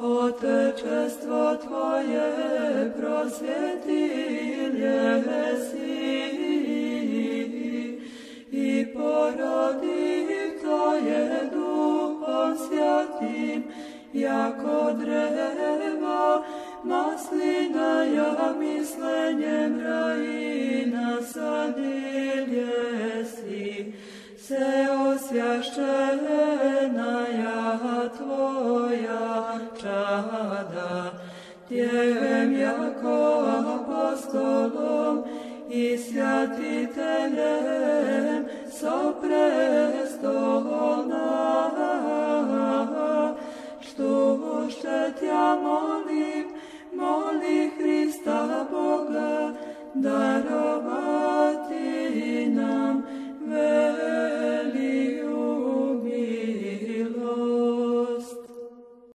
Otečestvo Tvoje prosvjetilje si sjatim, jako dreva, maslina ja mislenjem rajina sadilje si, se osvjašćena ja tvoja čada, tjehem jako apostolom i svjatiteljem Miluște-te, molim,